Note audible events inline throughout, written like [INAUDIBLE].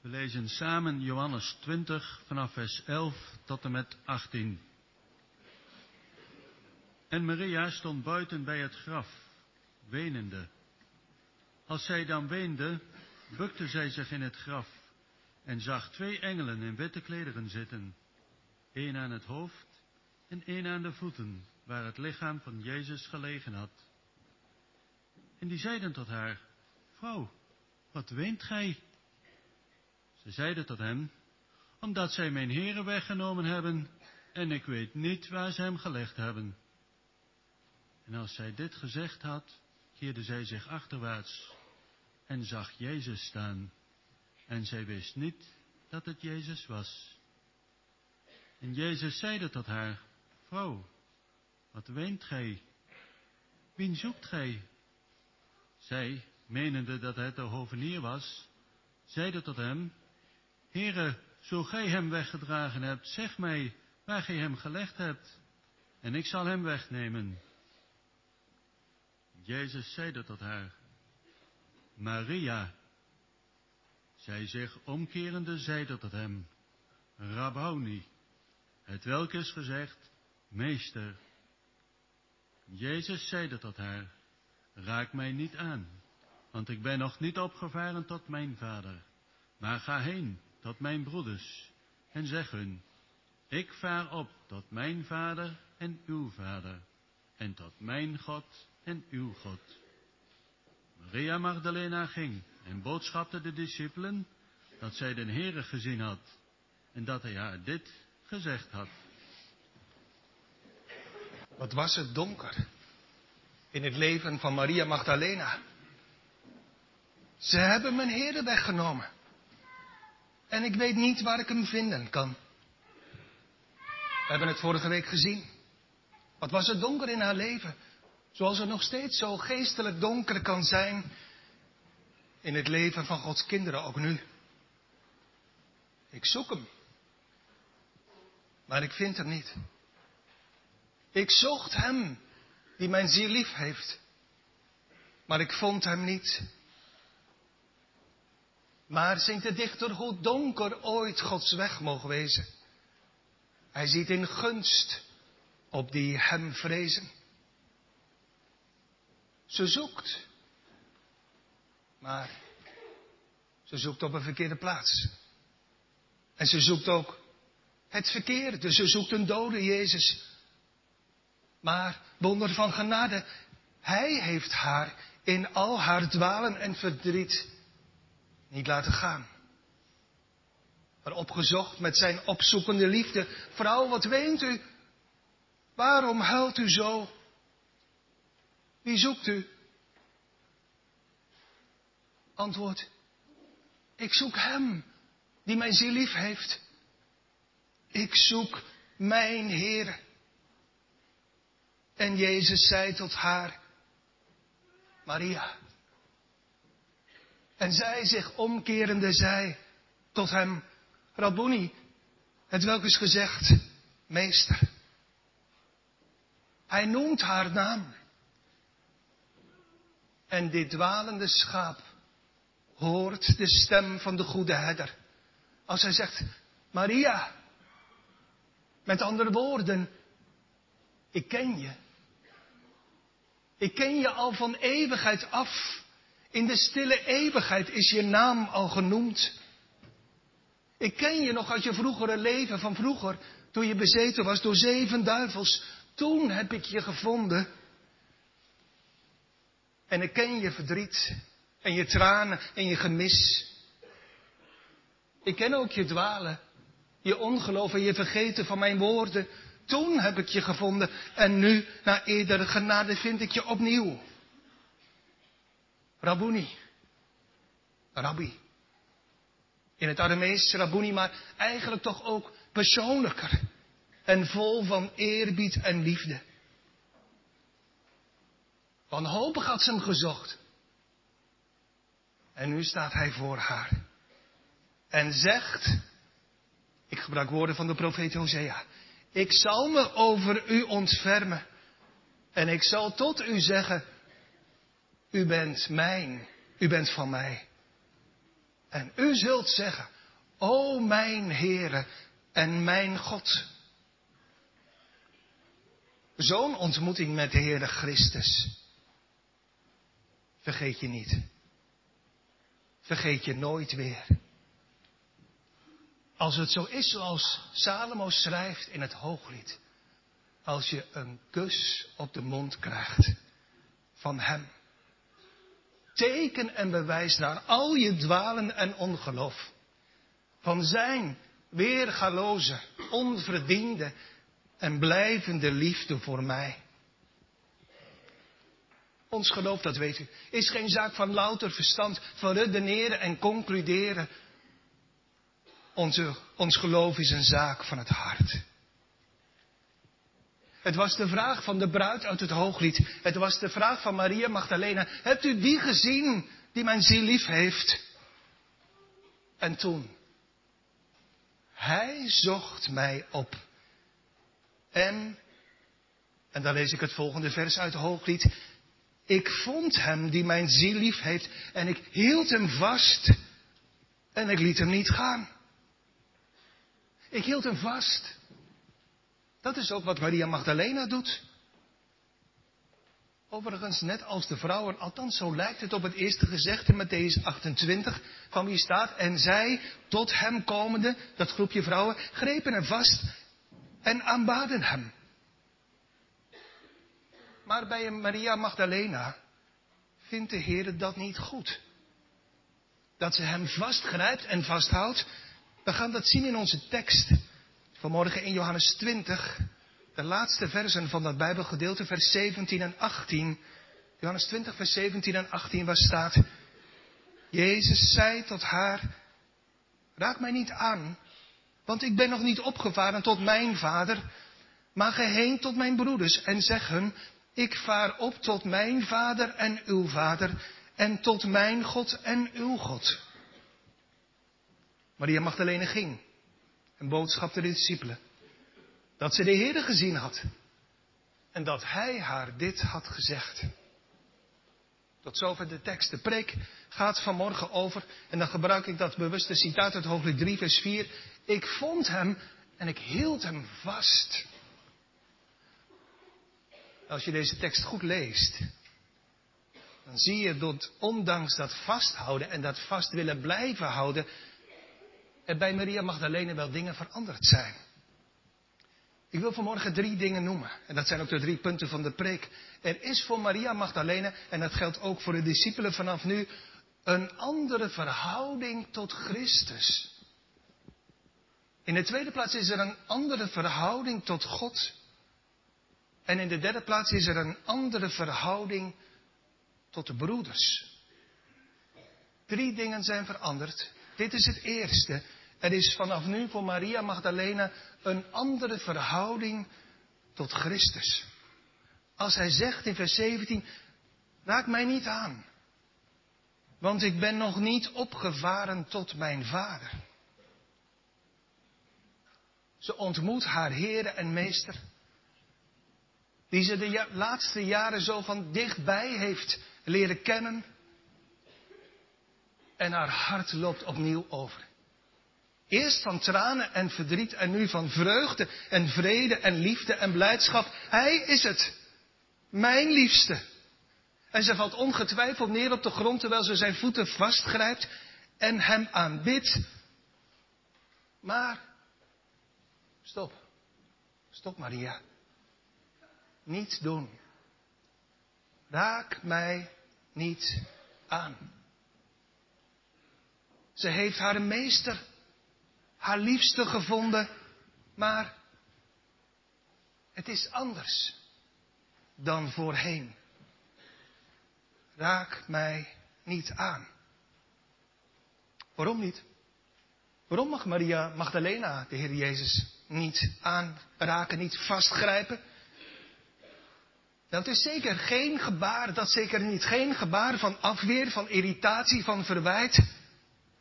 We lezen samen Johannes 20 vanaf vers 11 tot en met 18. En Maria stond buiten bij het graf, wenende. Als zij dan weende, bukte zij zich in het graf en zag twee engelen in witte klederen zitten, één aan het hoofd en één aan de voeten, waar het lichaam van Jezus gelegen had. En die zeiden tot haar, Vrouw, wat weent gij? Ze zeiden tot hem, omdat zij mijn heren weggenomen hebben, en ik weet niet waar ze hem gelegd hebben. En als zij dit gezegd had, keerde zij zich achterwaarts en zag Jezus staan. En zij wist niet dat het Jezus was. En Jezus zeide tot haar, Vrouw, wat weent gij? Wien zoekt gij? Zij, menende dat het de hovenier was, zeide tot hem, Heere, zo gij hem weggedragen hebt, zeg mij waar gij hem gelegd hebt, en ik zal hem wegnemen. Jezus zeide tot haar, Maria. Zij zich omkerende zeide tot hem, Rabboni, het welk is gezegd, Meester. Jezus zeide tot haar, Raak mij niet aan, want ik ben nog niet opgevaren tot mijn vader, maar ga heen tot mijn broeders en zeg hun, ik vaar op tot mijn vader en uw vader, en tot mijn God en uw God. Maria Magdalena ging en boodschapte de discipelen dat zij den Heere gezien had en dat hij haar dit gezegd had. Wat was het donker in het leven van Maria Magdalena. Ze hebben mijn Heere weggenomen. En ik weet niet waar ik hem vinden kan. We hebben het vorige week gezien. Wat was het donker in haar leven? Zoals het nog steeds zo geestelijk donker kan zijn in het leven van Gods kinderen, ook nu. Ik zoek hem. Maar ik vind hem niet. Ik zocht hem die mijn ziel lief heeft. Maar ik vond hem niet. Maar zingt de dichter hoe donker ooit Gods weg mogen wezen. Hij ziet in gunst op die hem vrezen. Ze zoekt. Maar ze zoekt op een verkeerde plaats. En ze zoekt ook het verkeerde. Ze zoekt een dode Jezus. Maar wonder van genade, Hij heeft haar in al haar dwalen en verdriet niet laten gaan. Maar opgezocht met zijn opzoekende liefde. Vrouw, wat weent u? Waarom huilt u zo? Wie zoekt u? Antwoord, ik zoek hem die mijn ziel lief heeft. Ik zoek mijn Heer. En Jezus zei tot haar, Maria. En zij zich omkerende zei tot hem, Rabboni, het welk is gezegd, meester. Hij noemt haar naam. En dit dwalende schaap hoort de stem van de goede herder. Als hij zegt, Maria, met andere woorden, ik ken je. Ik ken je al van eeuwigheid af. In de stille eeuwigheid is je naam al genoemd. Ik ken je nog uit je vroegere leven van vroeger, toen je bezeten was door zeven duivels. Toen heb ik je gevonden. En ik ken je verdriet en je tranen en je gemis. Ik ken ook je dwalen, je ongeloof en je vergeten van mijn woorden. Toen heb ik je gevonden en nu, na eerdere genade, vind ik je opnieuw. Rabuni. Rabbi. In het Aramees Rabuni, maar eigenlijk toch ook persoonlijker. En vol van eerbied en liefde. Wanhopig had ze hem gezocht. En nu staat hij voor haar. En zegt, ik gebruik woorden van de profeet Hosea. Ik zal me over u ontfermen. En ik zal tot u zeggen, u bent mijn, u bent van mij. En u zult zeggen, o mijn Heere en mijn God. Zo'n ontmoeting met de Heere Christus. Vergeet je niet. Vergeet je nooit weer. Als het zo is zoals Salomo schrijft in het hooglied. Als je een kus op de mond krijgt van hem. Teken en bewijs naar al je dwalen en ongeloof. Van zijn weergaloze, onverdiende en blijvende liefde voor mij. Ons geloof, dat weet u, is geen zaak van louter verstand, van redeneren en concluderen. Onze, ons geloof is een zaak van het hart. Het was de vraag van de bruid uit het hooglied. Het was de vraag van Maria Magdalena. Hebt u die gezien die mijn ziel lief heeft? En toen. Hij zocht mij op. En, en dan lees ik het volgende vers uit het hooglied. Ik vond hem die mijn ziel lief heeft en ik hield hem vast en ik liet hem niet gaan. Ik hield hem vast. Dat is ook wat Maria Magdalena doet. Overigens, net als de vrouwen, althans zo lijkt het op het eerste gezegde in Matthäus 28, van wie staat, en zij, tot hem komende, dat groepje vrouwen, grepen hem vast en aanbaden hem. Maar bij Maria Magdalena vindt de Heer dat niet goed. Dat ze hem vastgrijpt en vasthoudt. We gaan dat zien in onze tekst. Vanmorgen in Johannes 20, de laatste versen van dat Bijbelgedeelte, vers 17 en 18. Johannes 20, vers 17 en 18, waar staat, Jezus zei tot haar, raak mij niet aan, want ik ben nog niet opgevaren tot mijn vader, maar geheen tot mijn broeders en zeg hun, ik vaar op tot mijn vader en uw vader en tot mijn God en uw God. Maria Magdalene ging en boodschapte de discipelen dat ze de Heer gezien had en dat hij haar dit had gezegd. Tot zover de tekst. De preek gaat vanmorgen over, en dan gebruik ik dat bewuste citaat uit hoofdstuk 3, vers 4. Ik vond hem en ik hield hem vast. Als je deze tekst goed leest, dan zie je dat ondanks dat vasthouden en dat vast willen blijven houden, er bij Maria Magdalene wel dingen veranderd zijn. Ik wil vanmorgen drie dingen noemen. En dat zijn ook de drie punten van de preek. Er is voor Maria Magdalene, en dat geldt ook voor de discipelen vanaf nu, een andere verhouding tot Christus. In de tweede plaats is er een andere verhouding tot God. En in de derde plaats is er een andere verhouding tot de broeders. Drie dingen zijn veranderd. Dit is het eerste. Er is vanaf nu voor Maria Magdalena een andere verhouding tot Christus. Als hij zegt in vers 17, raak mij niet aan, want ik ben nog niet opgevaren tot mijn vader. Ze ontmoet haar Heere en Meester die ze de laatste jaren zo van dichtbij heeft leren kennen. En haar hart loopt opnieuw over. Eerst van tranen en verdriet en nu van vreugde en vrede en liefde en blijdschap. Hij is het. Mijn liefste. En ze valt ongetwijfeld neer op de grond terwijl ze zijn voeten vastgrijpt en hem aanbidt. Maar, stop. Stop Maria niet doen. Raak mij niet aan. Ze heeft haar meester, haar liefste gevonden, maar het is anders dan voorheen. Raak mij niet aan. Waarom niet? Waarom mag Maria Magdalena de Heer Jezus niet aanraken, niet vastgrijpen? Dat is zeker geen gebaar, dat zeker niet, geen gebaar van afweer, van irritatie, van verwijt.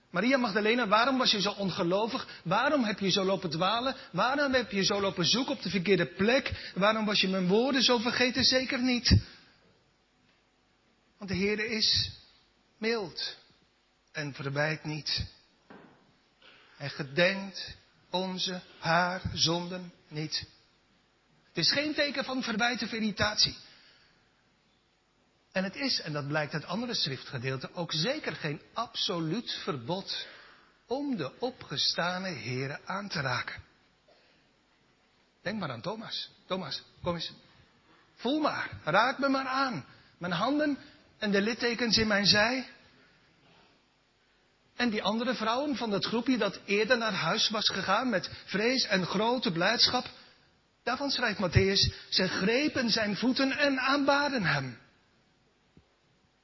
Maria Magdalena, waarom was je zo ongelovig? Waarom heb je zo lopen dwalen? Waarom heb je zo lopen zoeken op de verkeerde plek? Waarom was je mijn woorden zo vergeten? Zeker niet. Want de Heer is mild en verwijt niet. Hij gedenkt onze, haar zonden niet. Het is geen teken van verwijt of irritatie. En het is, en dat blijkt uit andere schriftgedeelten, ook zeker geen absoluut verbod om de opgestane heren aan te raken. Denk maar aan Thomas. Thomas, kom eens. Voel maar, raak me maar aan. Mijn handen en de littekens in mijn zij. En die andere vrouwen van dat groepje dat eerder naar huis was gegaan met vrees en grote blijdschap. Daarvan schrijft Matthäus, ze grepen zijn voeten en aanbaden hem.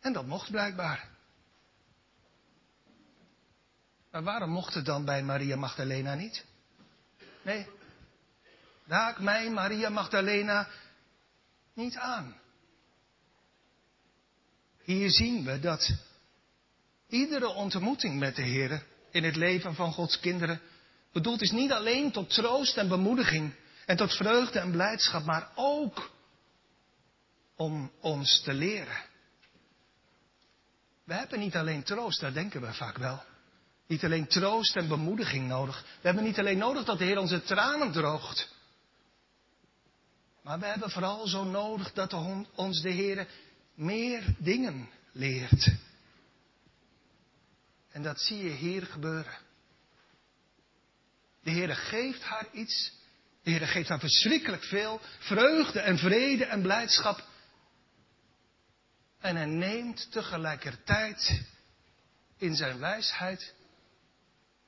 En dat mocht blijkbaar. Maar waarom mocht het dan bij Maria Magdalena niet? Nee, raak mij Maria Magdalena niet aan. Hier zien we dat iedere ontmoeting met de Heer in het leven van Gods kinderen bedoeld is niet alleen tot troost en bemoediging en tot vreugde en blijdschap, maar ook om ons te leren. We hebben niet alleen troost, daar denken we vaak wel. Niet alleen troost en bemoediging nodig. We hebben niet alleen nodig dat de Heer onze tranen droogt. Maar we hebben vooral zo nodig dat ons de Heer meer dingen leert. En dat zie je hier gebeuren. De Heer geeft haar iets. De Heer geeft haar verschrikkelijk veel. Vreugde en vrede en blijdschap. En hij neemt tegelijkertijd in zijn wijsheid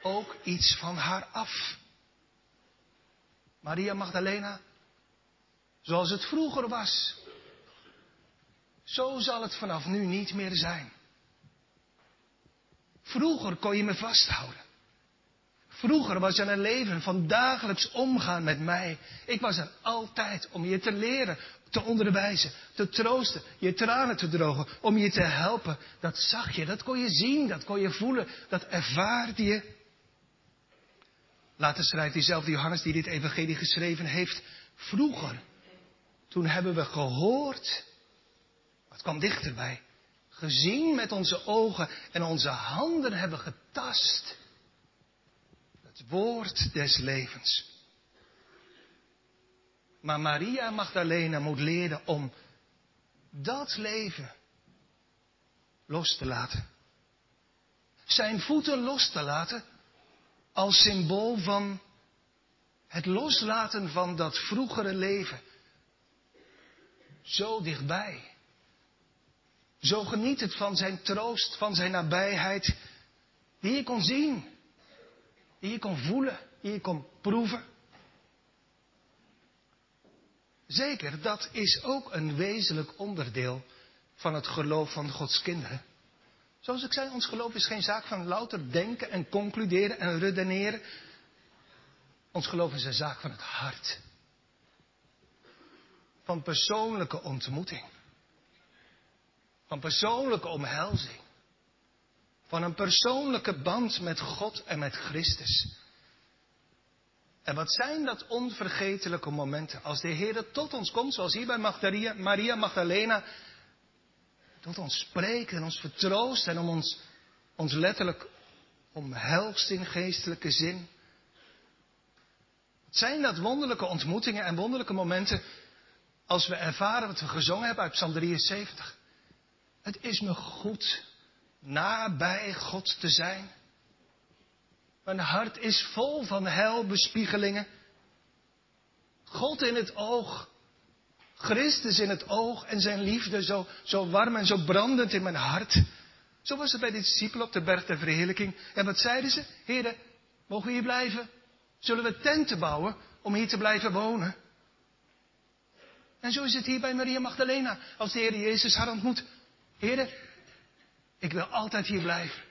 ook iets van haar af. Maria Magdalena, zoals het vroeger was, zo zal het vanaf nu niet meer zijn. Vroeger kon je me vasthouden. Vroeger was er een leven van dagelijks omgaan met mij. Ik was er altijd om je te leren, te onderwijzen, te troosten, je tranen te drogen, om je te helpen. Dat zag je, dat kon je zien, dat kon je voelen, dat ervaarde je. Later schrijft diezelfde Johannes die dit evangelie geschreven heeft. Vroeger, toen hebben we gehoord, wat kwam dichterbij, gezien met onze ogen en onze handen hebben getast. Het woord des levens. Maar Maria Magdalena moet leren om dat leven los te laten. Zijn voeten los te laten als symbool van het loslaten van dat vroegere leven. Zo dichtbij. Zo geniet het van zijn troost, van zijn nabijheid, die je kon zien, die je kon voelen, die je kon proeven. Zeker, dat is ook een wezenlijk onderdeel van het geloof van Gods kinderen. Zoals ik zei, ons geloof is geen zaak van louter denken en concluderen en redeneren. Ons geloof is een zaak van het hart. Van persoonlijke ontmoeting. Van persoonlijke omhelzing. Van een persoonlijke band met God en met Christus. En wat zijn dat onvergetelijke momenten als de Heer tot ons komt, zoals hier bij Maria, Maria Magdalena, tot ons spreekt en ons vertroost en om ons, ons letterlijk omhelst in geestelijke zin. Wat zijn dat wonderlijke ontmoetingen en wonderlijke momenten als we ervaren wat we gezongen hebben uit Psalm 73. Het is me goed nabij God te zijn. Mijn hart is vol van helbespiegelingen. God in het oog. Christus in het oog en zijn liefde zo, zo warm en zo brandend in mijn hart. Zo was het bij de discipelen op de berg der verheerlijking. En wat zeiden ze? Heren, mogen we hier blijven? Zullen we tenten bouwen om hier te blijven wonen? En zo is het hier bij Maria Magdalena. Als de Heer Jezus haar ontmoet. Heren, ik wil altijd hier blijven.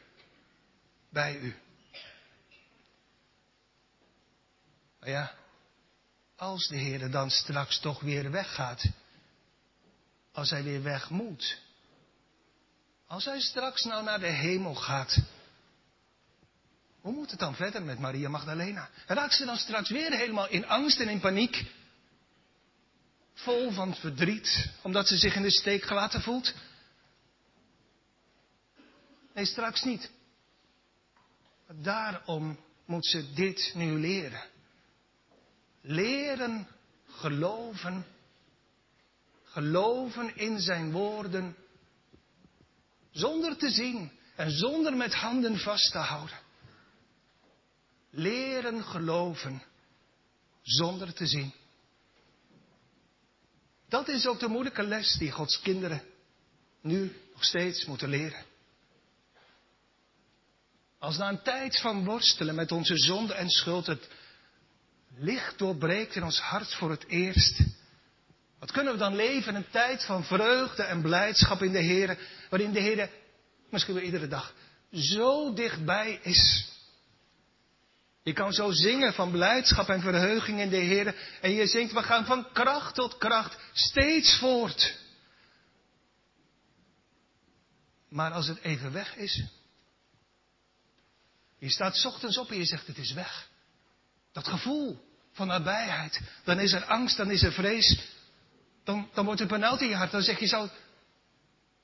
Bij u. Maar ja, als de Heer dan straks toch weer weggaat. Als hij weer weg moet. Als hij straks nou naar de hemel gaat. Hoe moet het dan verder met Maria Magdalena? Raakt ze dan straks weer helemaal in angst en in paniek? Vol van verdriet, omdat ze zich in de steek gelaten voelt? Nee, straks niet. Daarom moet ze dit nu leren. Leren geloven. Geloven in zijn woorden. Zonder te zien en zonder met handen vast te houden. Leren geloven zonder te zien. Dat is ook de moeilijke les die Gods kinderen nu nog steeds moeten leren. Als na een tijd van worstelen met onze zonde en schuld het licht doorbreekt in ons hart voor het eerst, wat kunnen we dan leven in een tijd van vreugde en blijdschap in de Heer, waarin de Heer misschien wel iedere dag zo dichtbij is. Je kan zo zingen van blijdschap en verheuging in de Heer. En je zingt, we gaan van kracht tot kracht steeds voort. Maar als het even weg is. Je staat ochtends op en je zegt, het is weg. Dat gevoel van nabijheid. Dan is er angst, dan is er vrees. Dan, dan wordt het benauwd in je hart. Dan zeg je, zou,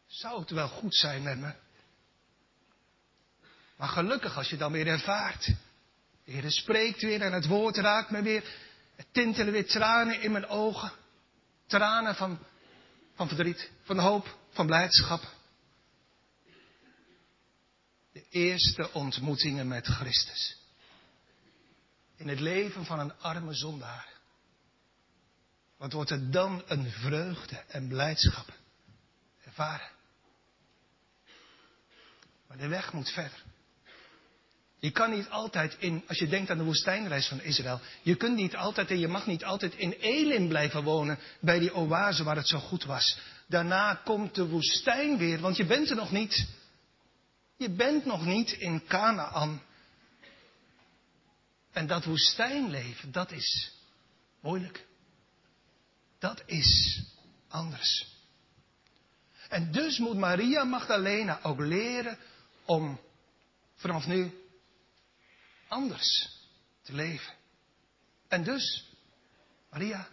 zou het wel goed zijn met me? Maar gelukkig als je dan weer ervaart. De Heer spreekt weer en het woord raakt me weer. Het tintelen weer tranen in mijn ogen. Tranen van, van verdriet, van hoop, van blijdschap. De eerste ontmoetingen met Christus. In het leven van een arme zondaar. Wat wordt er dan een vreugde en blijdschap ervaren? Maar de weg moet verder. Je kan niet altijd in, als je denkt aan de woestijnreis van Israël, je kunt niet altijd en je mag niet altijd in Elim blijven wonen, bij die oase waar het zo goed was. Daarna komt de woestijn weer, want je bent er nog niet. Je bent nog niet in Canaan. En dat woestijnleven, dat is moeilijk. Dat is anders. En dus moet Maria Magdalena ook leren om vanaf nu anders te leven. En dus, Maria,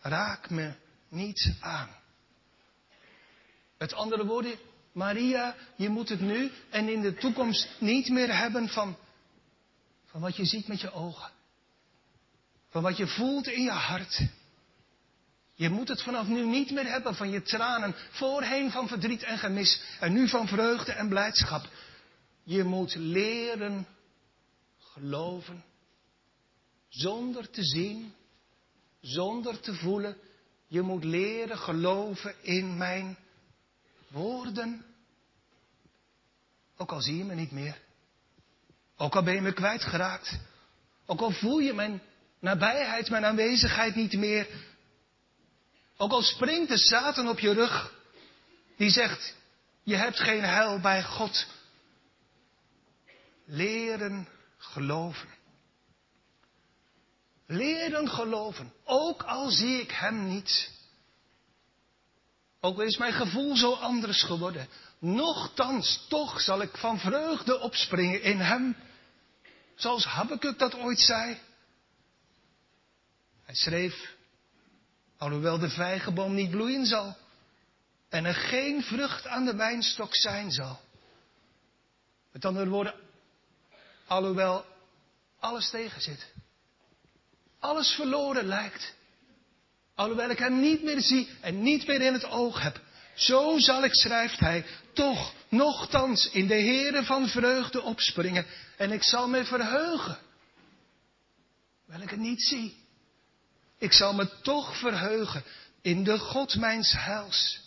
raak me niet aan. Met andere woorden, Maria, je moet het nu en in de toekomst niet meer hebben van, van wat je ziet met je ogen. Van wat je voelt in je hart. Je moet het vanaf nu niet meer hebben van je tranen, voorheen van verdriet en gemis en nu van vreugde en blijdschap. Je moet leren geloven, zonder te zien, zonder te voelen. Je moet leren geloven in mijn woorden. Ook al zie je me niet meer. Ook al ben je me kwijtgeraakt. Ook al voel je mijn nabijheid, mijn aanwezigheid niet meer. Ook al springt de Satan op je rug. Die zegt, je hebt geen heil bij God. Leren geloven. Leren geloven, ook al zie ik Hem niet. Ook al is mijn gevoel zo anders geworden. Nochtans, toch zal ik van vreugde opspringen in Hem. Zoals Habakkuk dat ooit zei. Hij schreef, alhoewel de vijgenboom niet bloeien zal en er geen vrucht aan de wijnstok zijn zal. Met andere woorden, Alhoewel alles tegen zit. Alles verloren lijkt. Alhoewel ik hem niet meer zie en niet meer in het oog heb. Zo zal ik, schrijft hij, toch nochtans in de Heere van vreugde opspringen. En ik zal me verheugen. Wel ik het niet zie. Ik zal me toch verheugen in de God mijns heils.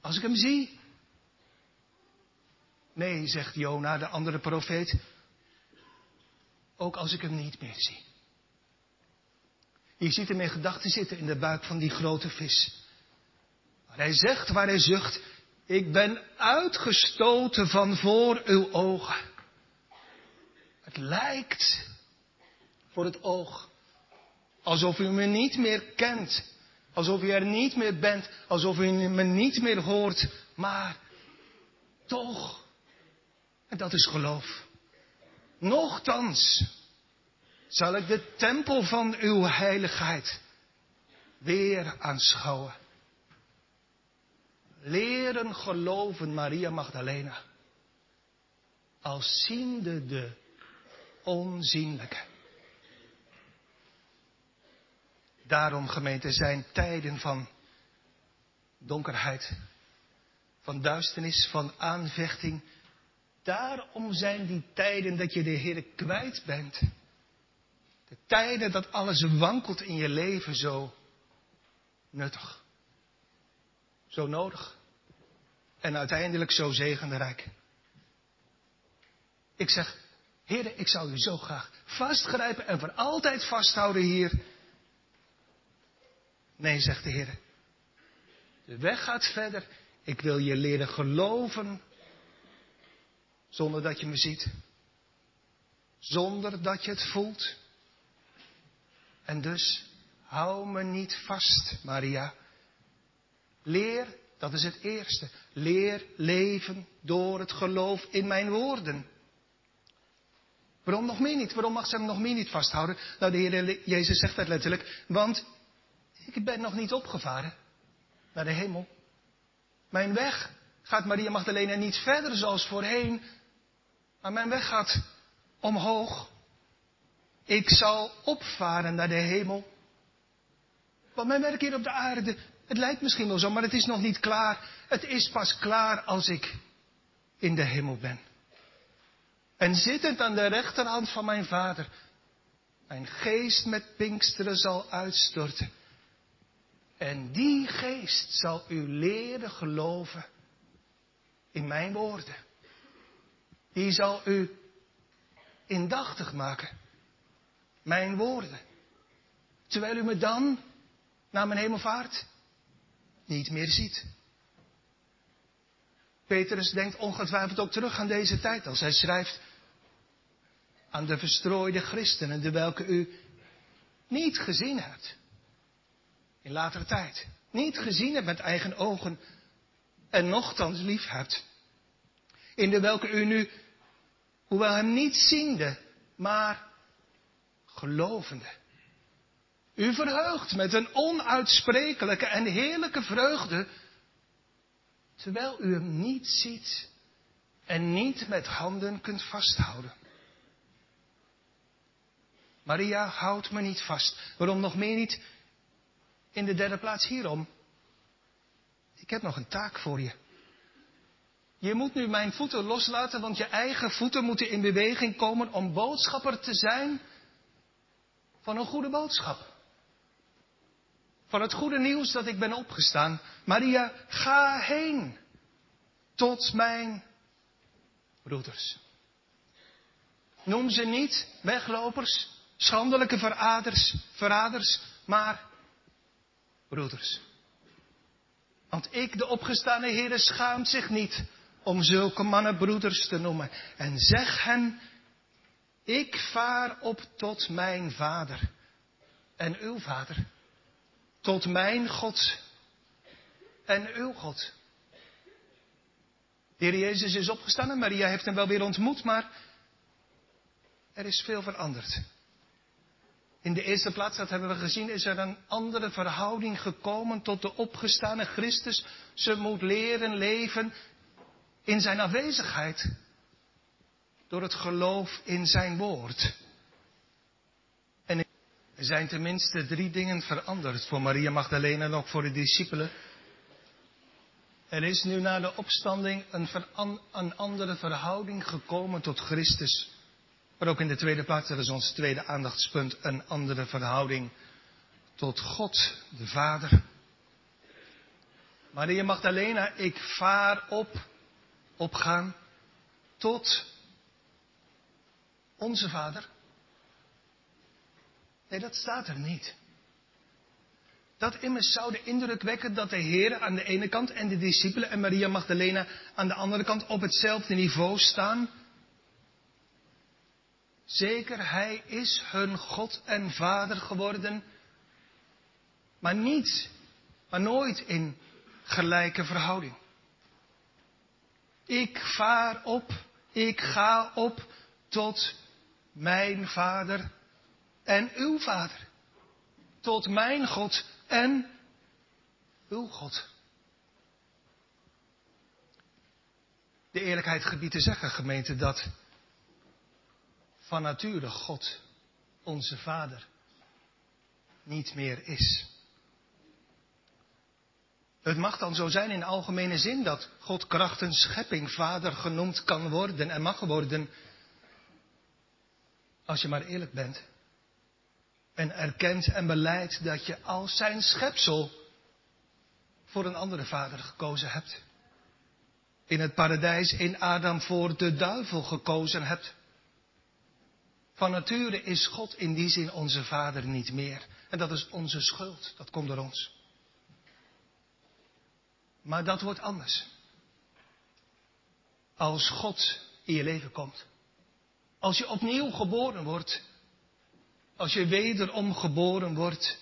Als ik hem zie, Nee, zegt Jona, de andere profeet. Ook als ik hem niet meer zie. Je ziet hem in gedachten zitten in de buik van die grote vis. Maar hij zegt waar hij zucht, ik ben uitgestoten van voor uw ogen. Het lijkt voor het oog alsof u me niet meer kent, alsof u er niet meer bent, alsof u me niet meer hoort, maar toch en dat is geloof. Nochtans zal ik de tempel van uw heiligheid weer aanschouwen. Leren geloven, Maria Magdalena. als ziende de onzienlijke. Daarom, gemeente, zijn tijden van donkerheid, van duisternis, van aanvechting. Daarom zijn die tijden dat je de Heer kwijt bent. De tijden dat alles wankelt in je leven zo nuttig. Zo nodig. En uiteindelijk zo zegenrijk. Ik zeg, Heer, ik zou u zo graag vastgrijpen en voor altijd vasthouden hier. Nee, zegt de Heer. De weg gaat verder. Ik wil je leren geloven zonder dat je me ziet. Zonder dat je het voelt. En dus hou me niet vast, Maria. Leer, dat is het eerste. Leer leven door het geloof in mijn woorden. Waarom nog meer niet? Waarom mag ze hem nog meer niet vasthouden? Nou, de Heer Jezus zegt dat letterlijk. Want ik ben nog niet opgevaren naar de hemel. Mijn weg gaat Maria Magdalena niet verder zoals voorheen. Maar mijn weg gaat omhoog. Ik zal opvaren naar de hemel. Want mijn werk hier op de aarde, het lijkt misschien wel zo, maar het is nog niet klaar. Het is pas klaar als ik in de hemel ben. En zittend aan de rechterhand van mijn vader, mijn geest met Pinksteren zal uitstorten. En die geest zal u leren geloven in mijn woorden. Die zal u indachtig maken. Mijn woorden. Terwijl u me dan, naar mijn hemelvaart, niet meer ziet. Petrus denkt ongetwijfeld ook terug aan deze tijd als hij schrijft aan de verstrooide christenen, de welke u niet gezien hebt in latere tijd. Niet gezien hebt met eigen ogen en nochtans lief hebt. In de welke u nu, hoewel hem niet ziende, maar gelovende. U verheugt met een onuitsprekelijke en heerlijke vreugde, terwijl u hem niet ziet en niet met handen kunt vasthouden. Maria, houd me niet vast. Waarom nog meer niet? In de derde plaats hierom. Ik heb nog een taak voor je. Je moet nu mijn voeten loslaten, want je eigen voeten moeten in beweging komen om boodschapper te zijn van een goede boodschap. Van het goede nieuws dat ik ben opgestaan. Maria, ga heen tot mijn broeders. Noem ze niet weglopers, schandelijke veraders, verraders, maar broeders. Want ik, de opgestane Heere, schaamt zich niet om zulke mannen broeders te noemen. En zeg hen, ik vaar op tot mijn vader en uw vader. Tot mijn God en uw God. De Heer Jezus is opgestaan en Maria heeft hem wel weer ontmoet, maar er is veel veranderd. In de eerste plaats, dat hebben we gezien, is er een andere verhouding gekomen tot de opgestane Christus. Ze moet leren leven in zijn afwezigheid. Door het geloof in zijn woord. Er zijn tenminste drie dingen veranderd voor Maria Magdalena en ook voor de discipelen. Er is nu na de opstanding een, een andere verhouding gekomen tot Christus. Maar ook in de tweede plaats, dat is ons tweede aandachtspunt, een andere verhouding tot God, de Vader. Maria Magdalena, ik vaar op, opgaan, tot onze Vader. Nee, dat staat er niet. Dat immers zou de indruk wekken dat de Heer aan de ene kant en de discipelen en Maria Magdalena aan de andere kant op hetzelfde niveau staan. Zeker, hij is hun God en Vader geworden, maar niet, maar nooit in gelijke verhouding. Ik vaar op, ik ga op tot mijn Vader en uw Vader. Tot mijn God en uw God. de eerlijkheid gebied te zeggen, gemeente, dat van nature God, onze Vader, niet meer is. Het mag dan zo zijn in algemene zin dat God krachtens schepping vader genoemd kan worden en mag worden. Als je maar eerlijk bent. En erkent en beleidt dat je als zijn schepsel voor een andere vader gekozen hebt. In het paradijs in Adam voor de duivel gekozen hebt. Van nature is God in die zin onze vader niet meer. En dat is onze schuld. Dat komt door ons. Maar dat wordt anders. Als God in je leven komt. Als je opnieuw geboren wordt. Als je wederom geboren wordt.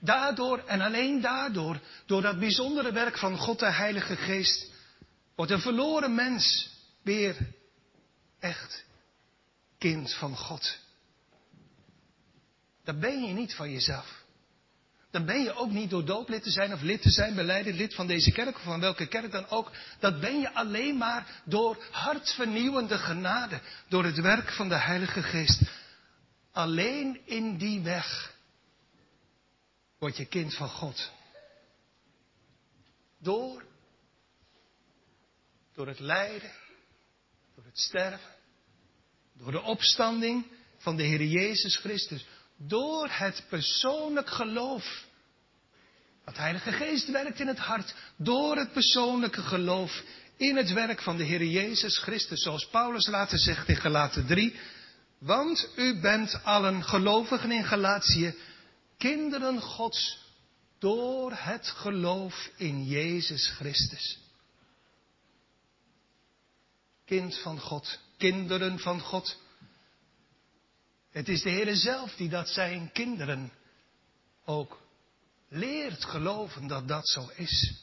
Daardoor en alleen daardoor, door dat bijzondere werk van God de Heilige Geest, wordt een verloren mens weer echt kind van God. Dat ben je niet van jezelf dan ben je ook niet door dooplid te zijn of lid te zijn, beleidend lid van deze kerk of van welke kerk dan ook. Dat ben je alleen maar door hartvernieuwende genade, door het werk van de Heilige Geest. Alleen in die weg word je kind van God. Door, door het lijden, door het sterven, door de opstanding van de Heer Jezus Christus. Door het persoonlijk geloof. Dat Heilige Geest werkt in het hart. Door het persoonlijke geloof in het werk van de Heer Jezus Christus. Zoals Paulus later zegt in Galaten 3. Want u bent allen gelovigen in Galatië, kinderen Gods, door het geloof in Jezus Christus. Kind van God, kinderen van God. Het is de Heer zelf die dat zijn kinderen ook leert geloven dat dat zo is.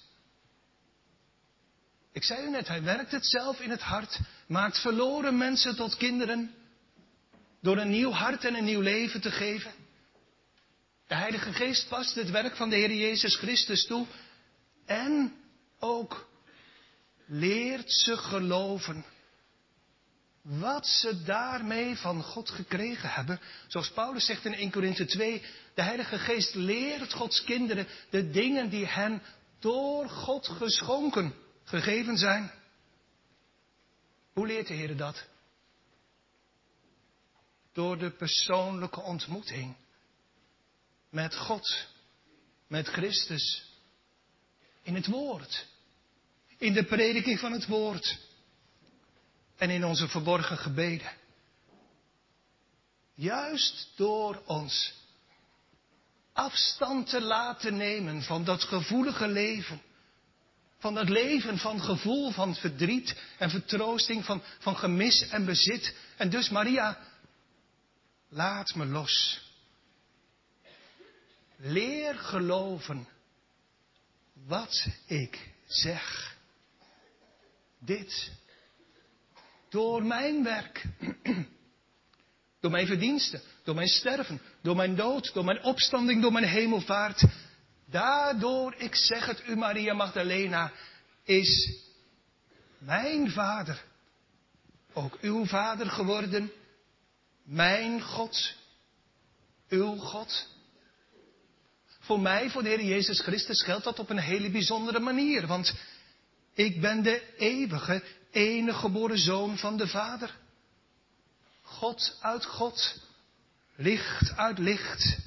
Ik zei u net, hij werkt het zelf in het hart, maakt verloren mensen tot kinderen, door een nieuw hart en een nieuw leven te geven. De Heilige Geest past het werk van de Heer Jezus Christus toe en ook leert ze geloven wat ze daarmee van God gekregen hebben. Zoals Paulus zegt in 1 Korinthe 2, de Heilige Geest leert Gods kinderen de dingen die hen door God geschonken, gegeven zijn. Hoe leert de Heer dat? Door de persoonlijke ontmoeting met God, met Christus, in het Woord, in de prediking van het Woord en in onze verborgen gebeden. Juist door ons afstand te laten nemen van dat gevoelige leven. Van dat leven van gevoel van verdriet en vertroosting, van, van gemis en bezit. En dus Maria, laat me los. Leer geloven wat ik zeg. Dit door mijn werk. [CLEARS THROAT] Door mijn verdiensten, door mijn sterven, door mijn dood, door mijn opstanding, door mijn hemelvaart. Daardoor, ik zeg het u Maria Magdalena, is mijn vader ook uw vader geworden. Mijn God, uw God. Voor mij, voor de Heer Jezus Christus, geldt dat op een hele bijzondere manier. Want ik ben de eeuwige, enige geboren zoon van de Vader. God uit God, licht uit licht.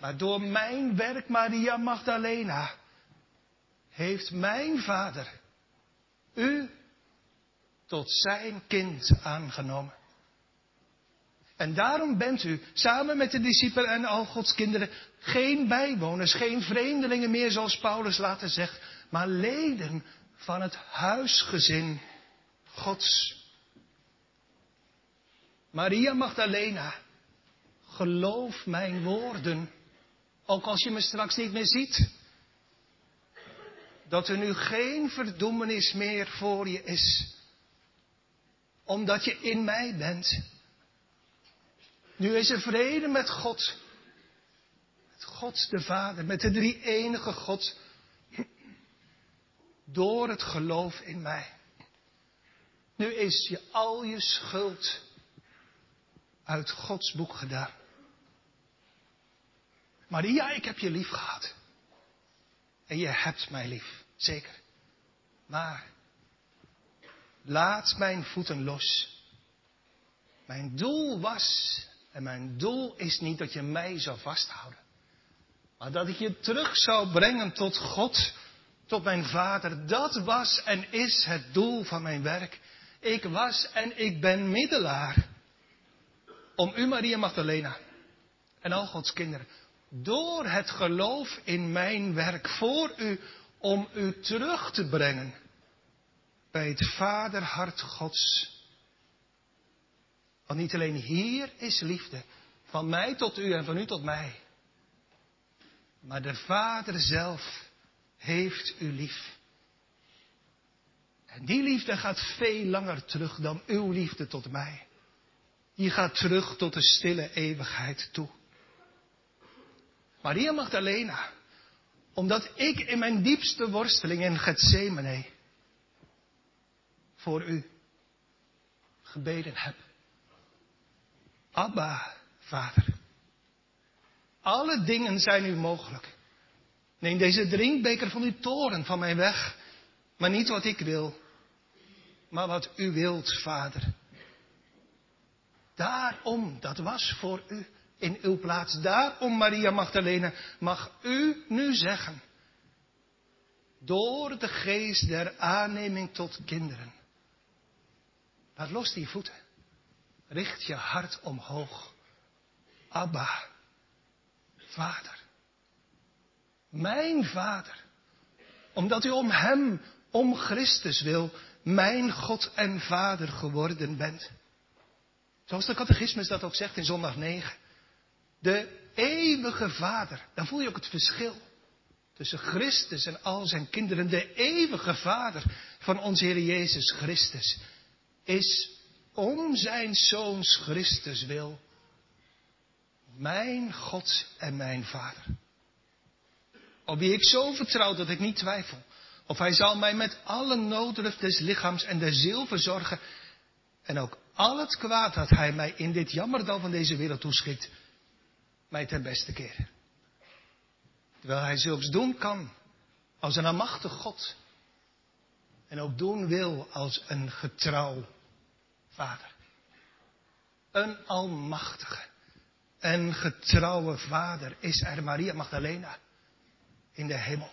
Maar door mijn werk, Maria Magdalena, heeft mijn Vader u tot zijn kind aangenomen. En daarom bent u, samen met de discipelen en al Gods kinderen, geen bijwoners, geen vreemdelingen meer, zoals Paulus later zegt, maar leden van het huisgezin Gods. Maria Magdalena, geloof mijn woorden, ook als je me straks niet meer ziet, dat er nu geen verdoemenis meer voor je is, omdat je in mij bent. Nu is er vrede met God, met God de Vader, met de drie enige God door het geloof in mij. Nu is je al je schuld uit Gods boek gedaan. Maria, ik heb je lief gehad. En je hebt mij lief, zeker. Maar laat mijn voeten los. Mijn doel was, en mijn doel is niet dat je mij zou vasthouden, maar dat ik je terug zou brengen tot God, tot mijn Vader. Dat was en is het doel van mijn werk. Ik was en ik ben middelaar om u, Maria Magdalena, en al Gods kinderen, door het geloof in mijn werk voor u, om u terug te brengen bij het vaderhart Gods. Want niet alleen hier is liefde, van mij tot u en van u tot mij, maar de Vader zelf heeft u lief. En die liefde gaat veel langer terug dan uw liefde tot mij. Die gaat terug tot de stille eeuwigheid toe. Maria Magdalena, omdat ik in mijn diepste worsteling in Gethsemane voor u gebeden heb. Abba, Vader. Alle dingen zijn u mogelijk. Neem deze drinkbeker van uw toren van mij weg, maar niet wat ik wil, maar wat u wilt, Vader. Daarom, dat was voor u in uw plaats. Daarom, Maria Magdalena, mag u nu zeggen, door de geest der aanneming tot kinderen. Laat los die voeten. Richt je hart omhoog. Abba, Vader. Mijn Vader. Omdat u om Hem, om Christus wil, mijn God en Vader geworden bent. Zoals de catechismus dat ook zegt in zondag 9. De eeuwige Vader. Dan voel je ook het verschil tussen Christus en al zijn kinderen. De eeuwige Vader van onze Heer Jezus Christus is om zijn Zoons Christus wil mijn God en mijn Vader. Op wie ik zo vertrouw dat ik niet twijfel. Of hij zal mij met alle noodruf des lichaams en der ziel verzorgen. En ook al het kwaad dat hij mij in dit jammerdal van deze wereld toeschikt, mij ten beste keren. Terwijl hij zulks doen kan als een almachtig God. En ook doen wil als een getrouw vader. Een almachtige en getrouwe vader is er Maria Magdalena in de hemel.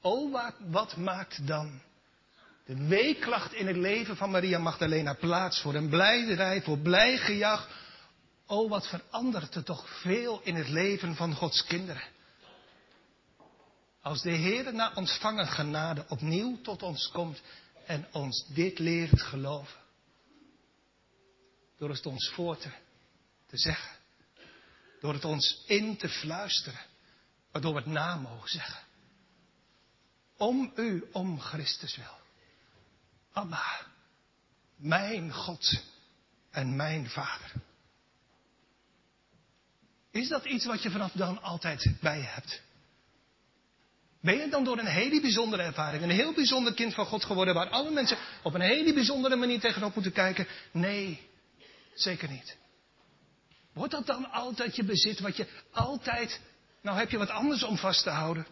O, wat, wat maakt dan de weeklacht in het leven van Maria Magdalena plaats voor een blijderij, voor blij gejag. O, wat verandert er toch veel in het leven van Gods kinderen. Als de Heer na ontvangen genade opnieuw tot ons komt en ons dit leert geloven. Door het ons voor te, te zeggen. Door het ons in te fluisteren. Waardoor we het na mogen zeggen. Om u, om Christus wil. Abba, mijn God en mijn Vader. Is dat iets wat je vanaf dan altijd bij je hebt? Ben je dan door een hele bijzondere ervaring, een heel bijzonder kind van God geworden, waar alle mensen op een hele bijzondere manier tegenop moeten kijken? Nee, zeker niet. Wordt dat dan altijd je bezit, wat je altijd, nou heb je wat anders om vast te houden?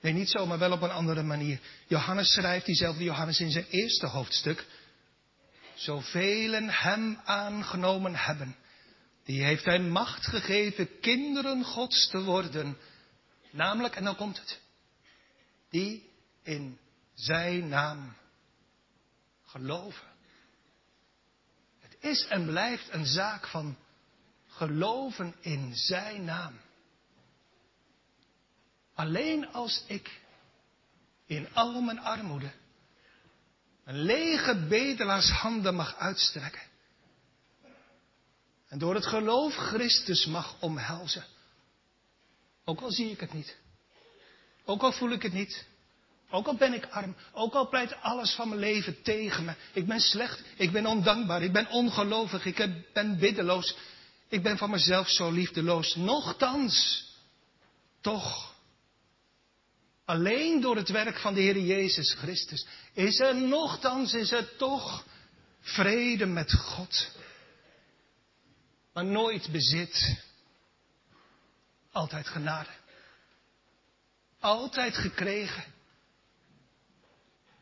Nee, niet zo, maar wel op een andere manier. Johannes schrijft, diezelfde Johannes in zijn eerste hoofdstuk. Zoveel hem aangenomen hebben, die heeft hij macht gegeven kinderen Gods te worden. Namelijk, en dan komt het, die in zijn naam geloven. Het is en blijft een zaak van geloven in zijn naam. Alleen als ik in al mijn armoede een lege bedelaars handen mag uitstrekken. En door het geloof Christus mag omhelzen. Ook al zie ik het niet. Ook al voel ik het niet. Ook al ben ik arm. Ook al pleit alles van mijn leven tegen me. Ik ben slecht. Ik ben ondankbaar. Ik ben ongelovig. Ik ben biddeloos. Ik ben van mezelf zo liefdeloos. Nochtans. Toch Alleen door het werk van de Heer Jezus Christus is er nochtans is er toch vrede met God. Maar nooit bezit. Altijd genade. Altijd gekregen.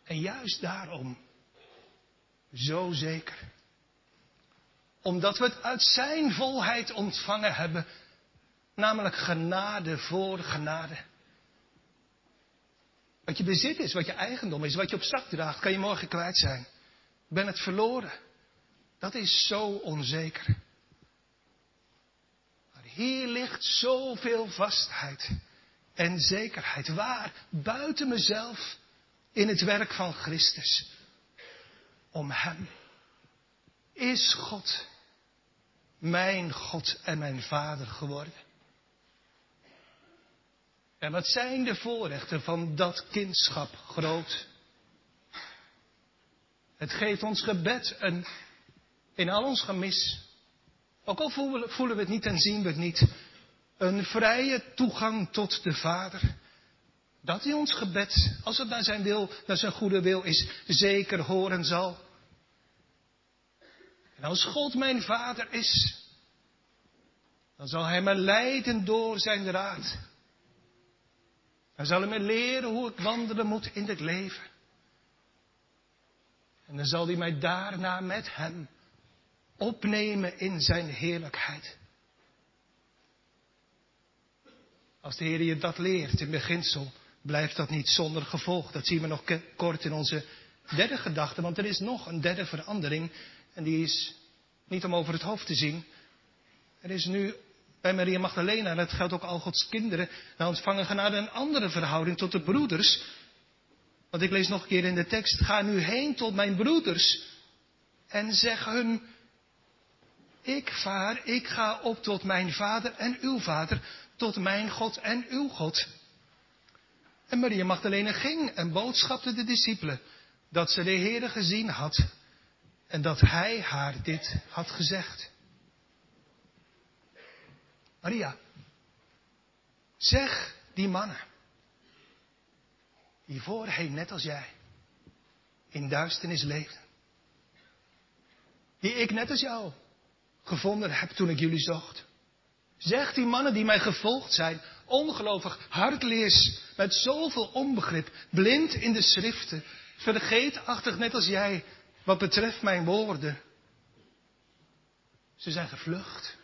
En juist daarom zo zeker. Omdat we het uit Zijn volheid ontvangen hebben. Namelijk genade voor genade. Wat je bezit is, wat je eigendom is, wat je op zak draagt, kan je morgen kwijt zijn. Ik ben het verloren. Dat is zo onzeker. Hier ligt zoveel vastheid en zekerheid. Waar? Buiten mezelf in het werk van Christus. Om Hem is God mijn God en mijn Vader geworden. En wat zijn de voorrechten van dat kindschap groot? Het geeft ons gebed een, in al ons gemis, ook al voelen we het niet en zien we het niet, een vrije toegang tot de Vader. Dat hij ons gebed, als het naar zijn wil, naar zijn goede wil is, zeker horen zal. En als God mijn Vader is, dan zal hij me leiden door zijn raad. Hij zal me leren hoe ik wandelen moet in dit leven. En dan zal hij mij daarna met hem opnemen in zijn heerlijkheid. Als de Heer je dat leert in beginsel, blijft dat niet zonder gevolg. Dat zien we nog kort in onze derde gedachte, want er is nog een derde verandering. En die is niet om over het hoofd te zien. Er is nu bij Maria Magdalena, en dat geldt ook al Gods kinderen, nou ontvangen genade een andere verhouding tot de broeders. Want ik lees nog een keer in de tekst, ga nu heen tot mijn broeders en zeg hun, ik vaar, ik ga op tot mijn vader en uw vader, tot mijn God en uw God. En Maria Magdalena ging en boodschapte de discipelen dat ze de Heere gezien had en dat hij haar dit had gezegd. Maria, zeg die mannen, die voorheen net als jij in duisternis leefden, die ik net als jou gevonden heb toen ik jullie zocht. Zeg die mannen die mij gevolgd zijn, ongelovig, hardleers, met zoveel onbegrip, blind in de schriften, vergeetachtig net als jij, wat betreft mijn woorden. Ze zijn gevlucht.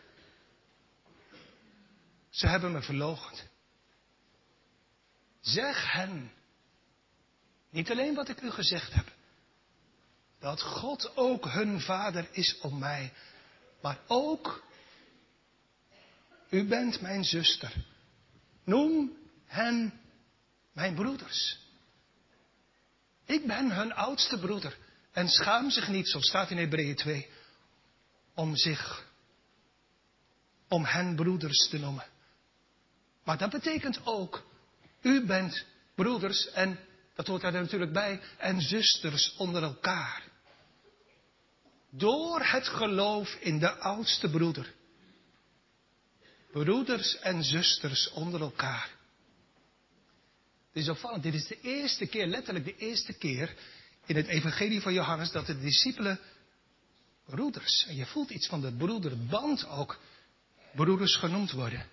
Ze hebben me verloochend. Zeg hen, niet alleen wat ik u gezegd heb, dat God ook hun vader is om mij, maar ook, u bent mijn zuster. Noem hen mijn broeders. Ik ben hun oudste broeder en schaam zich niet, zo staat in Hebreeën 2, om zich, om hen broeders te noemen. Maar dat betekent ook, u bent broeders en, dat hoort daar natuurlijk bij, en zusters onder elkaar. Door het geloof in de oudste broeder. Broeders en zusters onder elkaar. Dit is opvallend. Dit is de eerste keer, letterlijk de eerste keer in het evangelie van Johannes dat de discipelen broeders, en je voelt iets van de broederband ook, broeders genoemd worden.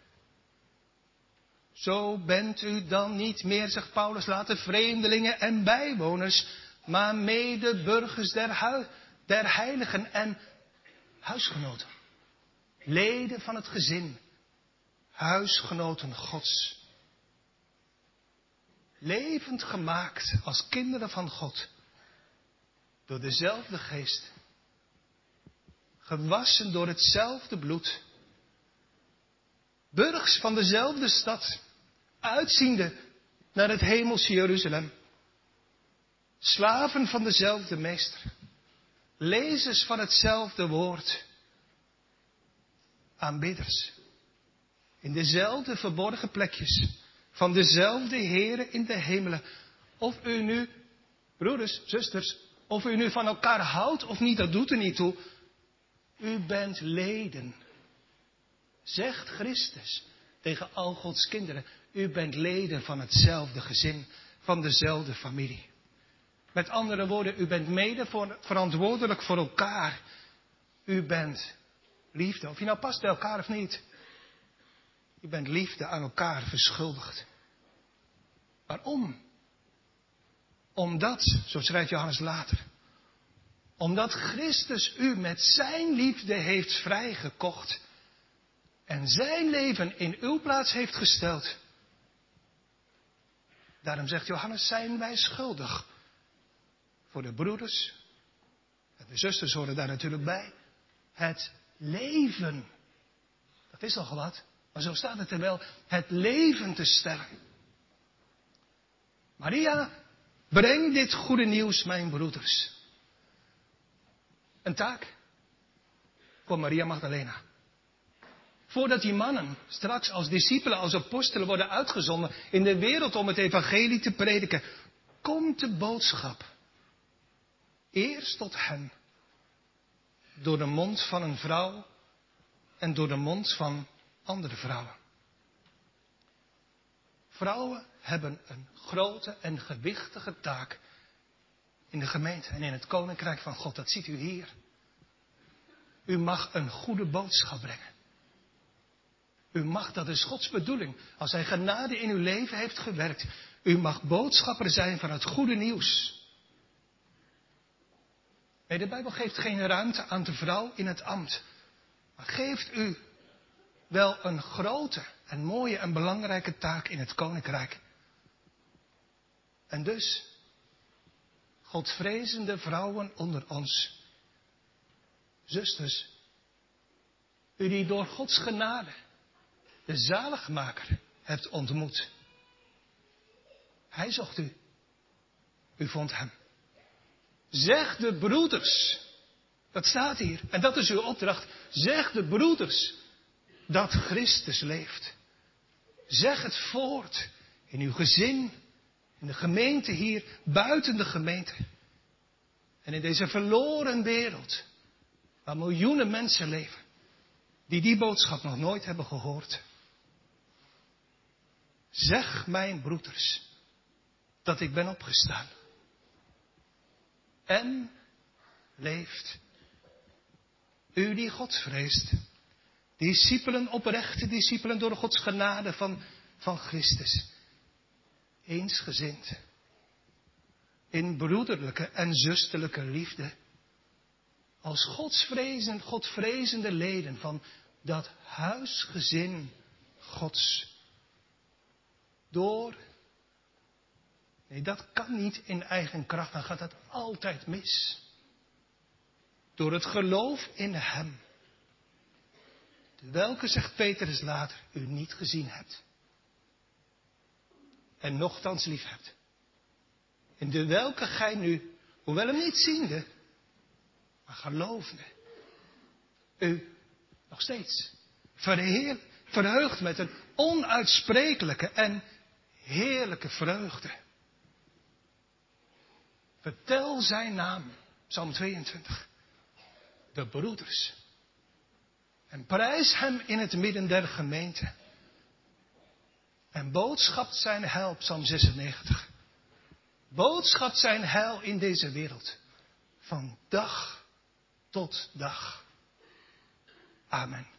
Zo bent u dan niet meer, zegt Paulus later, vreemdelingen en bijwoners, maar medeburgers der, der heiligen en huisgenoten. Leden van het gezin, huisgenoten Gods. Levend gemaakt als kinderen van God, door dezelfde geest, gewassen door hetzelfde bloed, burgs van dezelfde stad, uitziende naar het hemelse Jeruzalem. Slaven van dezelfde meester. Lezers van hetzelfde woord. Aanbidders. In dezelfde verborgen plekjes. Van dezelfde heren in de hemelen. Of u nu, broeders, zusters, of u nu van elkaar houdt of niet, dat doet er niet toe. U bent leden. Zegt Christus tegen al Gods kinderen. U bent leden van hetzelfde gezin, van dezelfde familie. Met andere woorden, u bent mede verantwoordelijk voor elkaar. U bent liefde, of je nou past bij elkaar of niet. U bent liefde aan elkaar verschuldigd. Waarom? Omdat, zo schrijft Johannes later, omdat Christus u met zijn liefde heeft vrijgekocht en zijn leven in uw plaats heeft gesteld. Daarom zegt Johannes, zijn wij schuldig voor de broeders, en de zusters horen daar natuurlijk bij, het leven. Dat is al wat, maar zo staat het er wel, het leven te stellen. Maria, breng dit goede nieuws, mijn broeders. Een taak voor Maria Magdalena. Voordat die mannen straks als discipelen, als apostelen worden uitgezonden in de wereld om het evangelie te prediken, komt de boodschap eerst tot hen. Door de mond van een vrouw en door de mond van andere vrouwen. Vrouwen hebben een grote en gewichtige taak in de gemeente en in het koninkrijk van God. Dat ziet u hier. U mag een goede boodschap brengen. U mag, dat is Gods bedoeling, als Hij genade in uw leven heeft gewerkt. U mag boodschapper zijn van het goede nieuws. Nee, de Bijbel geeft geen ruimte aan de vrouw in het ambt. Maar geeft u wel een grote en mooie en belangrijke taak in het koninkrijk. En dus, Godvrezende vrouwen onder ons, zusters, u die door Gods genade de zaligmaker hebt ontmoet. Hij zocht u. U vond hem. Zeg de broeders. Dat staat hier. En dat is uw opdracht. Zeg de broeders dat Christus leeft. Zeg het voort in uw gezin, in de gemeente hier, buiten de gemeente. En in deze verloren wereld, waar miljoenen mensen leven, die die boodschap nog nooit hebben gehoord. Zeg mijn broeders dat ik ben opgestaan en leeft. U die God vreest, discipelen, oprechte discipelen door Gods genade van, van Christus, eensgezind, in broederlijke en zusterlijke liefde, als godsvrezend, godvrezende leden van dat huisgezin Gods, door Nee, dat kan niet in eigen kracht. Dan gaat het altijd mis. Door het geloof in Hem. Welke, zegt Petrus later, u niet gezien hebt. En nochtans lief hebt. En de welke gij nu, hoewel hem niet ziende, maar gelovende, u nog steeds verheer, verheugt met een onuitsprekelijke en heerlijke vreugde. Vertel zijn naam. Psalm 22. De broeders. En prijs hem in het midden der gemeente. En boodschapt zijn heil, Psalm 96. Boodschapt zijn heil in deze wereld. Van dag tot dag. Amen.